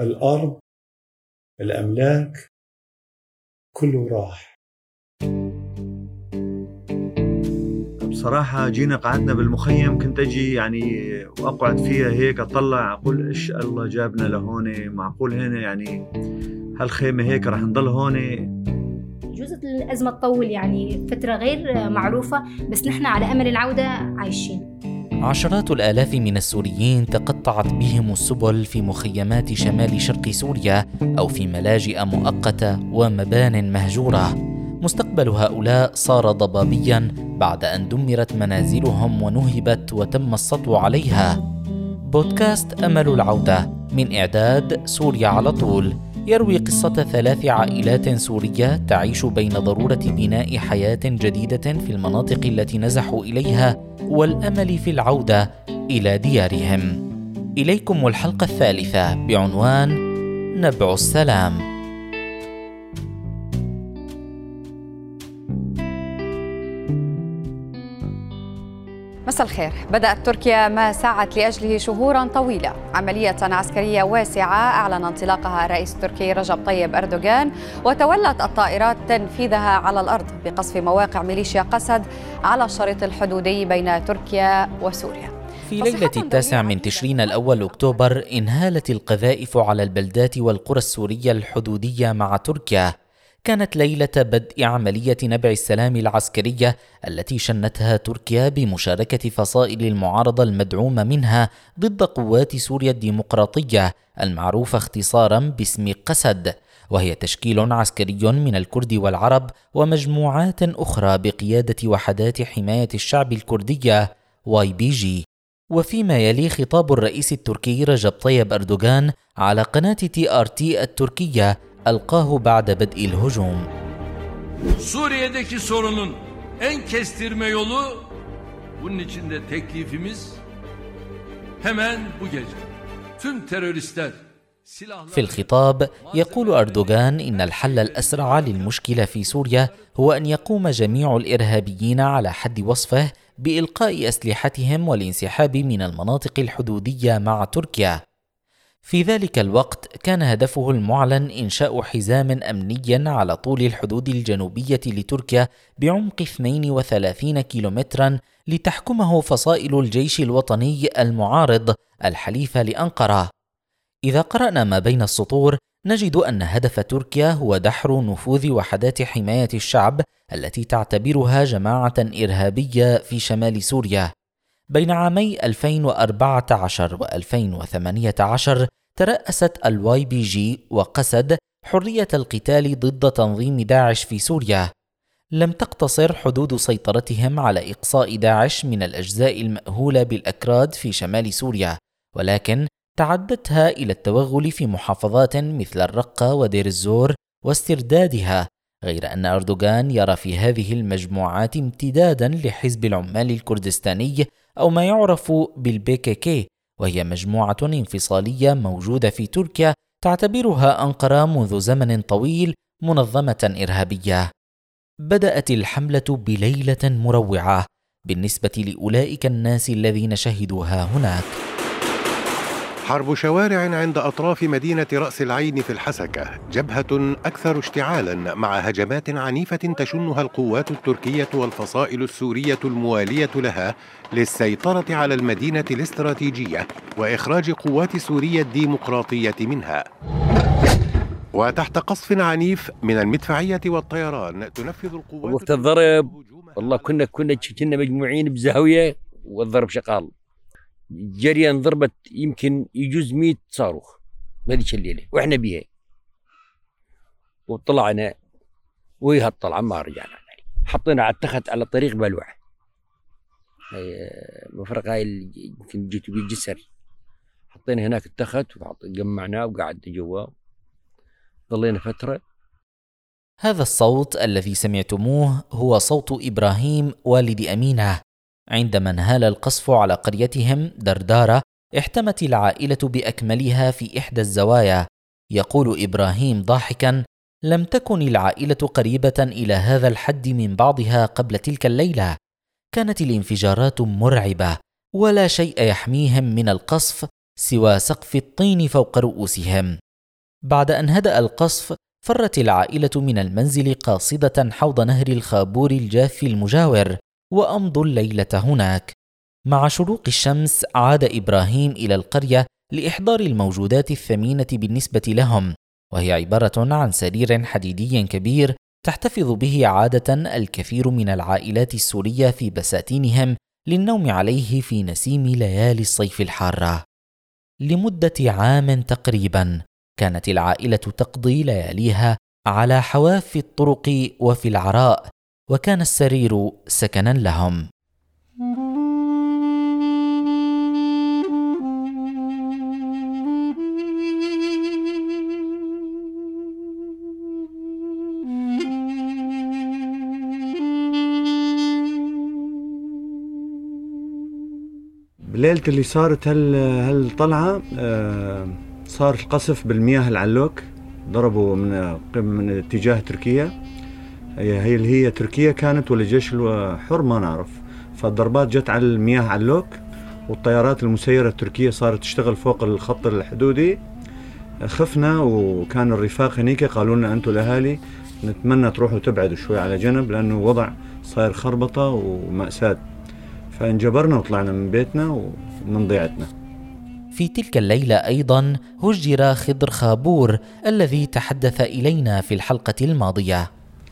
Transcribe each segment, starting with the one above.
الأرض الأملاك كله راح. بصراحة جينا قعدنا بالمخيم كنت أجي يعني وأقعد فيها هيك أطلع أقول إيش الله جابنا لهون؟ معقول هنا يعني هالخيمة هيك رح نضل هون؟ يجوز الأزمة تطول يعني فترة غير معروفة بس نحن على أمل العودة عايشين. عشرات الآلاف من السوريين تقطعت بهم السبل في مخيمات شمال شرق سوريا أو في ملاجئ مؤقتة ومبان مهجورة. مستقبل هؤلاء صار ضبابيا بعد أن دمرت منازلهم ونهبت وتم السطو عليها. بودكاست أمل العودة من إعداد سوريا على طول. يروي قصة ثلاث عائلات سورية تعيش بين ضرورة بناء حياة جديدة في المناطق التي نزحوا إليها والأمل في العودة إلى ديارهم. إليكم الحلقة الثالثة بعنوان نبع السلام. مساء الخير. بدأت تركيا ما سعت لأجله شهورا طويلة. عملية عسكرية واسعة أعلن انطلاقها الرئيس التركي رجب طيب أردوغان وتولت الطائرات تنفيذها على الأرض بقصف مواقع ميليشيا قسد على الشريط الحدودي بين تركيا وسوريا. في ليلة التاسع من تشرين الأول أكتوبر إنهالت القذائف على البلدات والقرى السورية الحدودية مع تركيا. كانت ليلة بدء عملية نبع السلام العسكرية التي شنتها تركيا بمشاركة فصائل المعارضة المدعومة منها ضد قوات سوريا الديمقراطية المعروفة اختصارا باسم قسد. وهي تشكيل عسكري من الكرد والعرب ومجموعات أخرى بقيادة وحدات حماية الشعب الكردية YPG. وفيما يلي خطاب الرئيس التركي رجب طيب أردوغان على قناة TRT التركية ألقاه بعد بدء الهجوم. Suriye'deki sorunun en kestirme yolu bunun içinde teklifimiz hemen bu gece. Tüm teröristler في الخطاب يقول أردوغان إن الحل الأسرع للمشكلة في سوريا هو أن يقوم جميع الإرهابيين على حد وصفه بإلقاء أسلحتهم والانسحاب من المناطق الحدودية مع تركيا. في ذلك الوقت كان هدفه المعلن إنشاء حزام أمني على طول الحدود الجنوبية لتركيا بعمق 32 كيلومترا لتحكمه فصائل الجيش الوطني المعارض الحليفة لأنقرة. إذا قرأنا ما بين السطور نجد أن هدف تركيا هو دحر نفوذ وحدات حماية الشعب التي تعتبرها جماعة إرهابية في شمال سوريا. بين عامي 2014 و 2018 ترأست ال YPG وقسد حرية القتال ضد تنظيم داعش في سوريا. لم تقتصر حدود سيطرتهم على إقصاء داعش من الأجزاء المأهولة بالأكراد في شمال سوريا، ولكن تعدتها إلى التوغل في محافظات مثل الرقة ودير الزور واستردادها غير أن أردوغان يرى في هذه المجموعات امتدادا لحزب العمال الكردستاني أو ما يعرف بالبيكيكي وهي مجموعة انفصالية موجودة في تركيا تعتبرها أنقرة منذ زمن طويل منظمة إرهابية. بدأت الحملة بليلة مروعة بالنسبة لأولئك الناس الذين شهدوها هناك. حرب شوارع عند أطراف مدينة رأس العين في الحسكة جبهة أكثر اشتعالا مع هجمات عنيفة تشنها القوات التركية والفصائل السورية الموالية لها للسيطرة على المدينة الاستراتيجية وإخراج قوات سوريا الديمقراطية منها. وتحت قصف عنيف من المدفعية والطيران تنفذ القوات وقت الضرب والله كنا كنا كنا مجموعين بزاوية والضرب شغال. جريا ضربت يمكن يجوز 100 صاروخ. هذيك الليلة وإحنا بيها. وطلعنا وهي هالطلعه ما رجعنا. حطينا على التخت على طريق بلوع. المفرقة هاي يمكن جيت بالجسر حطينا هناك التخت وجمعناه وقعدنا جوا. ظلينا فترة. هذا الصوت الذي سمعتموه هو صوت إبراهيم والد أمينة. عندما انهال القصف على قريتهم دردارة احتمت العائلة بأكملها في إحدى الزوايا. يقول إبراهيم ضاحكا لم تكن العائلة قريبة إلى هذا الحد من بعضها قبل تلك الليلة. كانت الانفجارات مرعبة ولا شيء يحميهم من القصف سوى سقف الطين فوق رؤوسهم. بعد أن هدأ القصف فرت العائلة من المنزل قاصدة حوض نهر الخابور الجاف المجاور. وامضوا الليلة هناك. مع شروق الشمس عاد إبراهيم إلى القرية لإحضار الموجودات الثمينة بالنسبة لهم وهي عبارة عن سرير حديدي كبير تحتفظ به عادة الكثير من العائلات السورية في بساتينهم للنوم عليه في نسيم ليالي الصيف الحارة. لمدة عام تقريبا كانت العائلة تقضي لياليها على حواف الطرق وفي العراء وكان السرير سكنا لهم. بليلة اللي صارت هال هالطلعة آه، صار القصف بالمياه العلوك ضربوا من من اتجاه تركيا. هي اللي هي تركيا كانت ولا الجيش الحر ما نعرف. فالضربات جت على المياه علوك والطيارات المسيرة التركية صارت تشتغل فوق الخط الحدودي. خفنا وكان الرفاق هنيك قالوا لنا أنتم الأهالي نتمنى تروحوا تبعدوا شوي على جنب لأنه وضع صاير خربطة ومأساة. فانجبرنا وطلعنا من بيتنا ومن ضيعتنا. في تلك الليلة أيضا هجر خضر خابور الذي تحدث إلينا في الحلقة الماضية.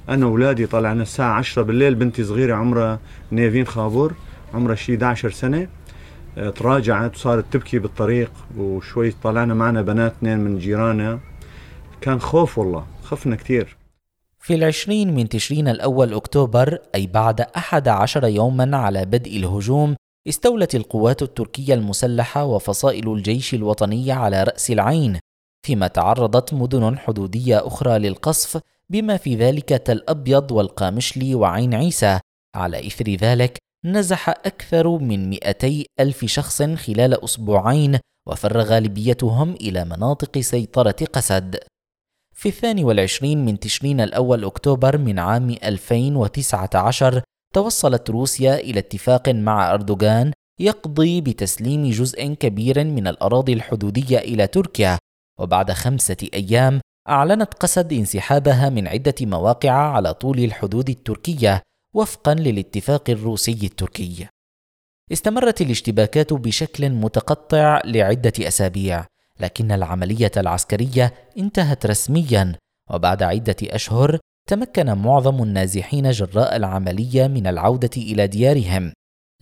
أنا واولادي طلعنا الساعة 10 بالليل بنتي صغيرة عمرها نيفين خابور عمرها شي 11 سنة. آه، تراجعت وصارت تبكي بالطريق وشوي طلعنا معنا بنات اثنين من جيرانها. كان خوف والله خفنا كثير في العشرين من تشرين الأول أكتوبر أي بعد أحد عشر يوما على بدء الهجوم استولت القوات التركية المسلحة وفصائل الجيش الوطني على رأس العين فيما تعرضت مدن حدودية أخرى للقصف بما في ذلك تل أبيض والقامشلي وعين عيسى. على إثر ذلك نزح أكثر من 200 ألف شخص خلال أسبوعين وفر غالبيتهم إلى مناطق سيطرة قسد. في الثاني والعشرين من تشرين الأول أكتوبر من عام 2019 توصلت روسيا إلى اتفاق مع أردوغان يقضي بتسليم جزء كبير من الأراضي الحدودية إلى تركيا. وبعد خمسة أيام أعلنت قسد انسحابها من عدة مواقع على طول الحدود التركية وفقا للاتفاق الروسي التركي. استمرت الاشتباكات بشكل متقطع لعدة أسابيع لكن العملية العسكرية انتهت رسميا وبعد عدة أشهر تمكن معظم النازحين جراء العملية من العودة إلى ديارهم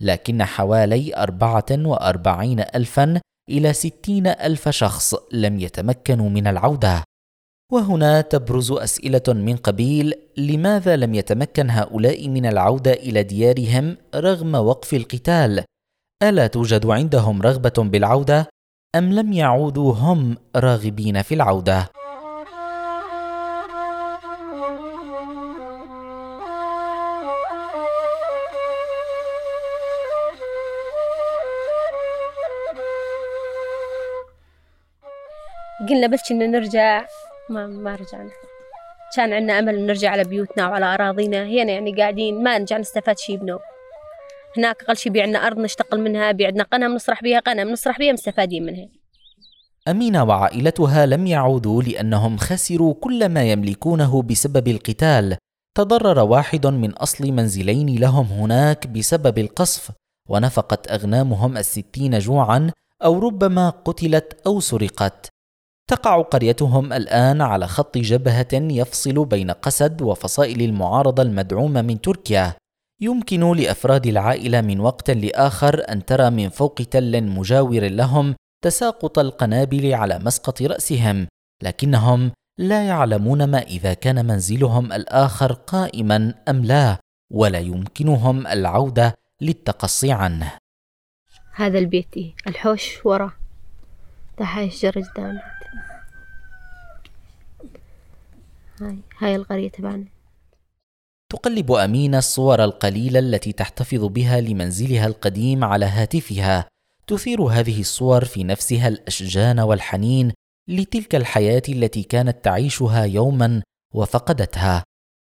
لكن حوالي 44 ألفا إلى 60 ألف شخص لم يتمكنوا من العودة. وهنا تبرز أسئلة من قبيل لماذا لم يتمكن هؤلاء من العودة إلى ديارهم رغم وقف القتال؟ ألا توجد عندهم رغبة بالعودة؟ أم لم يعودوا هم راغبين في العودة؟ قلنا بس إن نرجع ما ما رجعنا. كان عندنا أمل نرجع على بيوتنا وعلى أراضينا. هنا يعني قاعدين ما نرجع نستفاد شي بنو هناك أقل شي بيعنا أرض نشتغل منها بيعنا قنم نصرح بها قنم نصرح بها مستفادين منها. أمينة وعائلتها لم يعودوا لأنهم خسروا كل ما يملكونه بسبب القتال. تضرر واحد من أصل منزلين لهم هناك بسبب القصف ونفقت أغنامهم الستين جوعا أو ربما قتلت أو سرقت. تقع قريتهم الآن على خط جبهة يفصل بين قسد وفصائل المعارضة المدعومة من تركيا. يمكن لأفراد العائلة من وقت لآخر أن ترى من فوق تل مجاور لهم تساقط القنابل على مسقط رأسهم لكنهم لا يعلمون ما إذا كان منزلهم الآخر قائما أم لا ولا يمكنهم العودة للتقصي عنه. هذا البيت؟ الحوش ورا. هاي الشجرة قدام هاي هاي القرية تبعنا. تقلب أمينة الصور القليلة التي تحتفظ بها لمنزلها القديم على هاتفها. تثير هذه الصور في نفسها الأشجان والحنين لتلك الحياة التي كانت تعيشها يوما وفقدتها.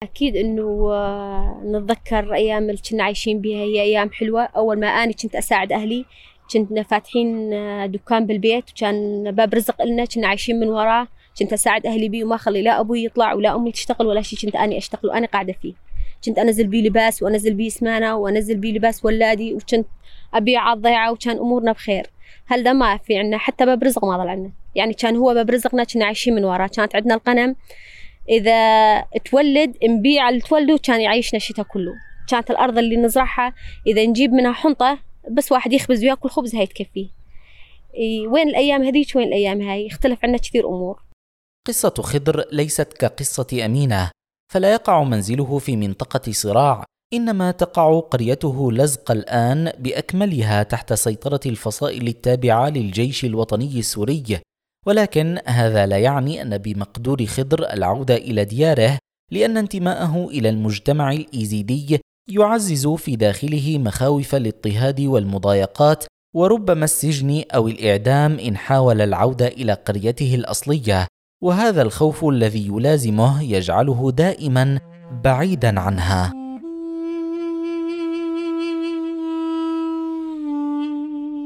أكيد إنه آه، نتذكر أيام اللي كنا عايشين بها. هي أيام حلوة. أول ما اني كنت أساعد أهلي كنا فاتحين آه، دكان بالبيت وكان باب رزق لنا كنا عايشين من وراه. كنت أساعد أهلي بيه وما أخلي لا أبوي يطلع ولا أمي تشتغل ولا شيء كنت أني أشتغل وأنا قاعدة فيه. كنت أنزل بيه لباس وأنزل بيه سمانه وأنزل بيه لباس ولادي وكنت ابيع على الضيعه وكان أمورنا بخير. هل ده ما في عنا حتى باب رزق ما ضل عنا. يعني كان هو باب رزقنا كنا عايشين من وراه كانت عندنا القنم إذا تولد نبيع اللي تولده كان يعيشنا الشتاء كله. كانت الأرض اللي نزرعها إذا نجيب منها حنطة بس واحد يخبز وياكل خبز هاي تكفيه. وين الأيام هذيك؟ وين الأيام هاي؟ اختلف عنا كثير أمور. قصة خضر ليست كقصة أمينة فلا يقع منزله في منطقة صراع إنما تقع قريته لزق الآن بأكملها تحت سيطرة الفصائل التابعة للجيش الوطني السوري. ولكن هذا لا يعني أن بمقدور خضر العودة إلى دياره لأن انتماءه إلى المجتمع الإيزيدي يعزز في داخله مخاوف الاضطهاد والمضايقات وربما السجن أو الإعدام إن حاول العودة إلى قريته الأصلية. وهذا الخوف الذي يلازمه يجعله دائما بعيدا عنها.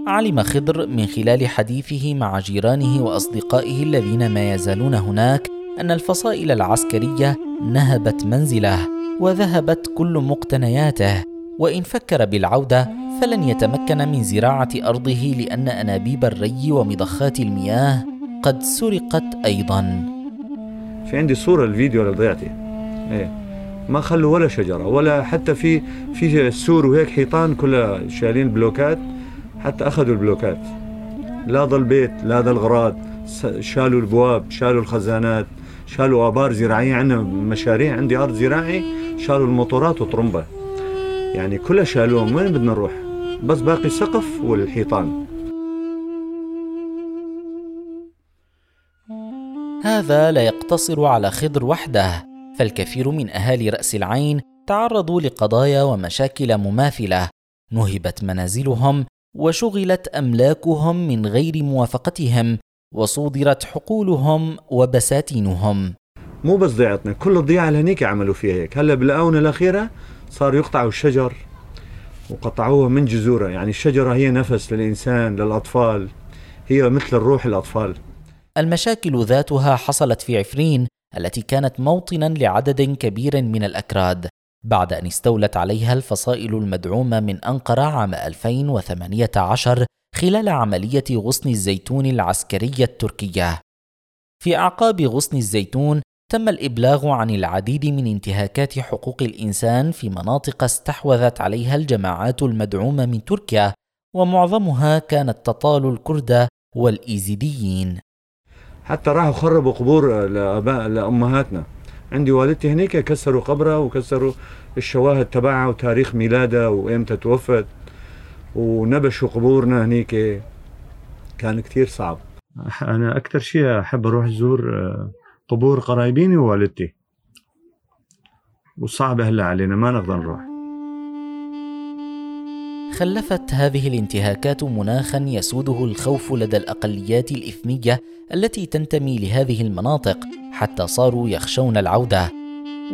علم خضر من خلال حديثه مع جيرانه وأصدقائه الذين ما يزالون هناك أن الفصائل العسكرية نهبت منزله وذهبت كل مقتنياته وإن فكر بالعودة فلن يتمكن من زراعة أرضه لأن أنابيب الري ومضخات المياه قد سرقت أيضا. في عندي صورة الفيديو لضيعتي. إيه. ما خلوا ولا شجرة ولا حتى في في السور وهيك حيطان كلها شايلين بلوكات حتى أخذوا البلوكات. لا ضل بيت لا ضل غراض. شالوا البواب شالوا الخزانات شالوا آبار زراعية. عندنا مشاريع عندي أرض زراعي شالوا الموتورات وطرمبة. يعني كلها شالوهم. وين بدنا نروح؟ بس باقي السقف والحيطان. هذا لا يقتصر على خضر وحده فالكثير من أهالي رأس العين تعرضوا لقضايا ومشاكل مماثلة نهبت منازلهم وشغلت أملاكهم من غير موافقتهم وصودرت حقولهم وبساتينهم. مو بس ضيعتنا كل الضياع اللي هنيك عملوا فيها هيك. هلا بالآونة الأخيرة صار يقطعوا الشجر وقطعوها من جذورها يعني الشجرة هي نفس للإنسان للأطفال هي مثل الروح الأطفال. المشاكل ذاتها حصلت في عفرين التي كانت موطنا لعدد كبير من الأكراد بعد أن استولت عليها الفصائل المدعومة من أنقرة عام 2018 خلال عملية غصن الزيتون العسكرية التركية. في أعقاب غصن الزيتون تم الإبلاغ عن العديد من انتهاكات حقوق الإنسان في مناطق استحوذت عليها الجماعات المدعومة من تركيا ومعظمها كانت تطال الكرد والإيزيديين حتى راحوا خربوا قبور لآباء لأمهاتنا. عندي والدتي هنيك كسروا قبرها وكسروا الشواهد تبعها وتاريخ ميلادها وإمتى توفت. ونبشوا قبورنا هنيك. كان كثير صعب. أنا أكثر شيء أحب أروح أزور آه، قبور قرايبيني ووالدتي. وصعب هلا علينا ما نقدر نروح. خلفت هذه الانتهاكات مناخا يسوده الخوف لدى الأقليات الاثنيه التي تنتمي لهذه المناطق حتى صاروا يخشون العودة.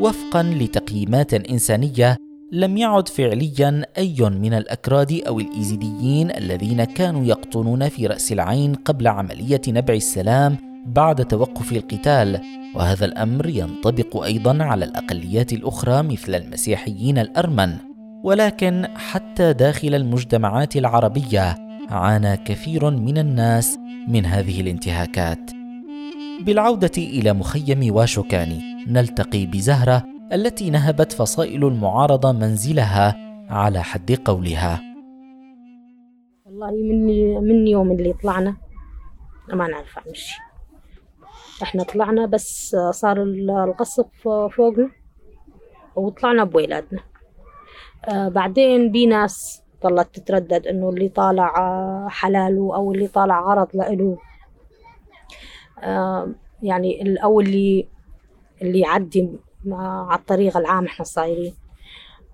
وفقا لتقييمات إنسانية لم يعد فعليا أي من الأكراد أو الإيزيديين الذين كانوا يقطنون في رأس العين قبل عملية نبع السلام بعد توقف القتال. وهذا الأمر ينطبق أيضا على الأقليات الأخرى مثل المسيحيين الأرمن. ولكن حتى داخل المجتمعات العربية عانى كثير من الناس من هذه الانتهاكات. بالعودة إلى مخيم واشوكاني نلتقي بزهرة التي نهبت فصائل المعارضه منزلها على حد قولها. والله من من يوم اللي طلعنا ما نعرف عن شيء إحنا طلعنا بس صار القصف فوقنا وطلعنا بولادنا بعدين بي ناس ظلت تتردد إنه اللي طالع حلاله أو اللي طالع غرض لإله آه يعني أو اللي اللي يعدي على الطريق العام إحنا صايرين.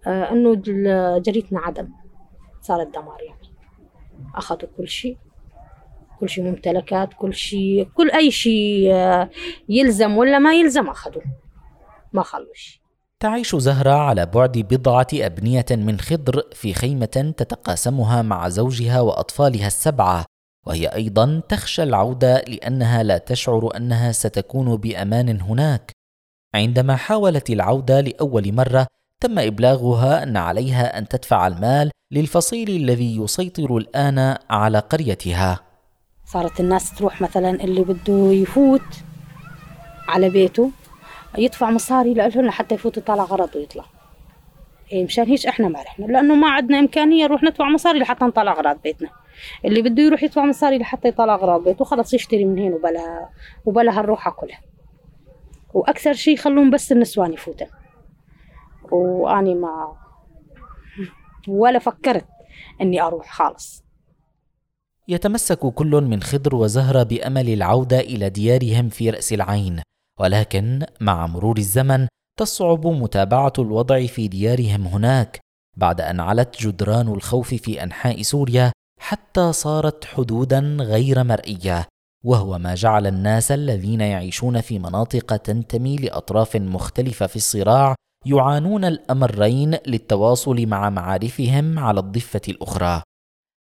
آه إنه جريتنا عدم. صار الدمار يعني. أخذوا كل شيء كل شيء ممتلكات كل شيء كل أي شيء آه يلزم ولا ما يلزم أخذوه. ما خلوا شيء تعيش زهرة على بعد بضعة أبنية من خضر في خيمة تتقاسمها مع زوجها وأطفالها السبعة وهي أيضا تخشى العودة لأنها لا تشعر أنها ستكون بأمان هناك. عندما حاولت العودة لأول مرة تم إبلاغها أن عليها أن تدفع المال للفصيل الذي يسيطر الآن على قريتها. صارت الناس تروح مثلا اللي بده يفوت على بيته. يدفع مصاري لهم لحتى يفوت يطلع غرض ويطلع. إيه مشان هيك إحنا ما رحنا. لأنه ما عندنا إمكانية نروح ندفع مصاري لحتى نطلع اغراض بيتنا. اللي بده يروح يدفع مصاري لحتى يطلع اغراض بيته خلص يشتري من هنا وبلا وبلا هالروحه كلها وأكثر شيء يخلون بس النسوان يفوتن. وأني ما ولا فكرت إني أروح خالص. يتمسك كل من خضر وزهرة بأمل العودة إلى ديارهم في رأس العين. ولكن مع مرور الزمن تصعب متابعة الوضع في ديارهم هناك بعد أن علت جدران الخوف في أنحاء سوريا حتى صارت حدودا غير مرئية وهو ما جعل الناس الذين يعيشون في مناطق تنتمي لأطراف مختلفة في الصراع يعانون الأمرين للتواصل مع معارفهم على الضفة الأخرى.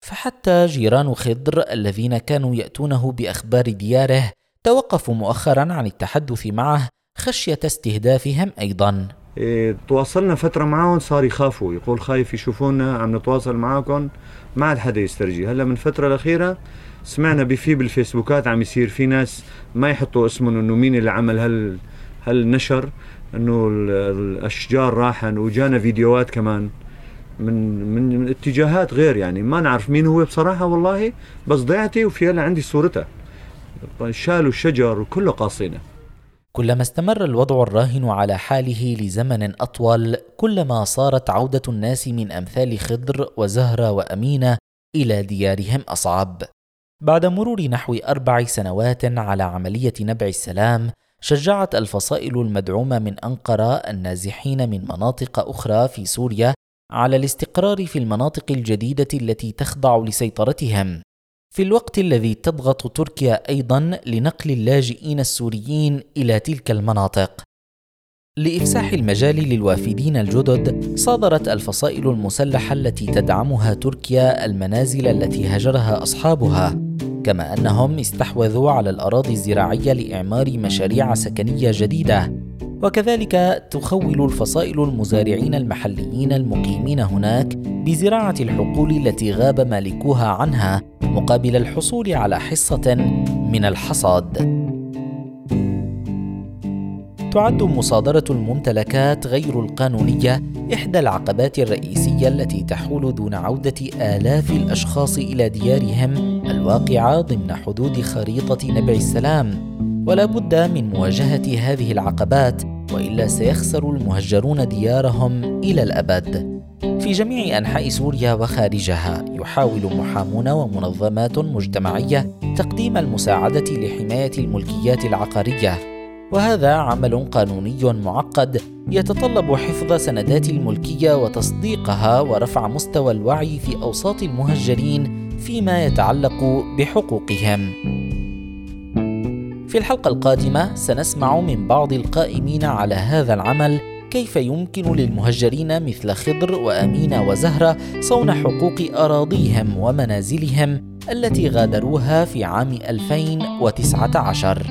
فحتى جيران خضر الذين كانوا يأتونه بأخبار دياره توقفوا مؤخرا عن التحدث معه خشية استهدافهم أيضا. إيه تواصلنا فترة معهم صار يخافوا. يقول خايف يشوفونا عم نتواصل معكم ما عاد حدا يسترجي. هلا من الفترة الأخيرة سمعنا بفي بالفيسبوكات عم يصير في ناس ما يحطوا اسمهم إنه مين اللي عمل هال هالنشر إنه الأشجار راحن. وجانا فيديوهات كمان من من من اتجاهات غير يعني. ما نعرف مين هو بصراحة والله بس ضيعتي وفي هلا عندي صورتها. شالوا الشجر وكله قاصينه. كلما استمر الوضع الراهن على حاله لزمن أطول كلما صارت عودة الناس من أمثال خضر وزهرة وأمينة إلى ديارهم أصعب. بعد مرور نحو أربع سنوات على عملية نبع السلام شجعت الفصائل المدعومة من أنقرة النازحين من مناطق أخرى في سوريا على الاستقرار في المناطق الجديدة التي تخضع لسيطرتهم. في الوقت الذي تضغط تركيا أيضا لنقل اللاجئين السوريين إلى تلك المناطق. لإفساح المجال للوافدين الجدد صادرت الفصائل المسلحة التي تدعمها تركيا المنازل التي هجرها أصحابها كما أنهم استحوذوا على الأراضي الزراعية لإعمار مشاريع سكنية جديدة. وكذلك تخول الفصائل المزارعين المحليين المقيمين هناك بزراعة الحقول التي غاب مالكوها عنها مقابل الحصول على حصة من الحصاد. تعد مصادرة الممتلكات غير القانونية إحدى العقبات الرئيسية التي تحول دون عودة آلاف الأشخاص إلى ديارهم الواقعة ضمن حدود خريطة نبع السلام. ولا بد من مواجهة هذه العقبات وإلا سيخسر المهجرون ديارهم إلى الأبد. في جميع أنحاء سوريا وخارجها يحاول محامون ومنظمات مجتمعية تقديم المساعدة لحماية الملكيات العقارية. وهذا عمل قانوني معقد يتطلب حفظ سندات الملكية وتصديقها ورفع مستوى الوعي في أوساط المهجرين فيما يتعلق بحقوقهم. في الحلقة القادمة سنسمع من بعض القائمين على هذا العمل كيف يمكن للمهجرين مثل خضر وأمينة وزهرة صون حقوق أراضيهم ومنازلهم التي غادروها في عام 2019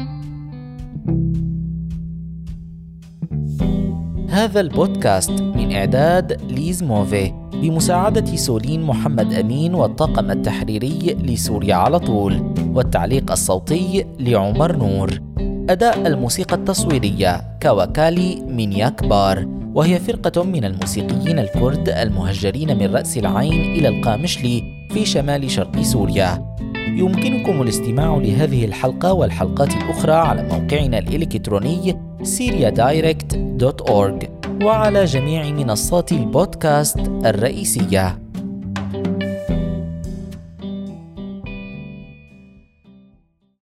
هذا البودكاست من إعداد ليز موفي. بمساعدة سولين محمد أمين والطاقم التحريري لسوريا على طول والتعليق الصوتي لعمر نور. أداء الموسيقى التصويرية كاوكالي من ياكبار وهي فرقة من الموسيقيين الكرد المهجرين من رأس العين إلى القامشلي في شمال شرق سوريا. يمكنكم الاستماع لهذه الحلقة والحلقات الأخرى على موقعنا الإلكتروني syriadirect.org وعلى جميع منصات البودكاست الرئيسية.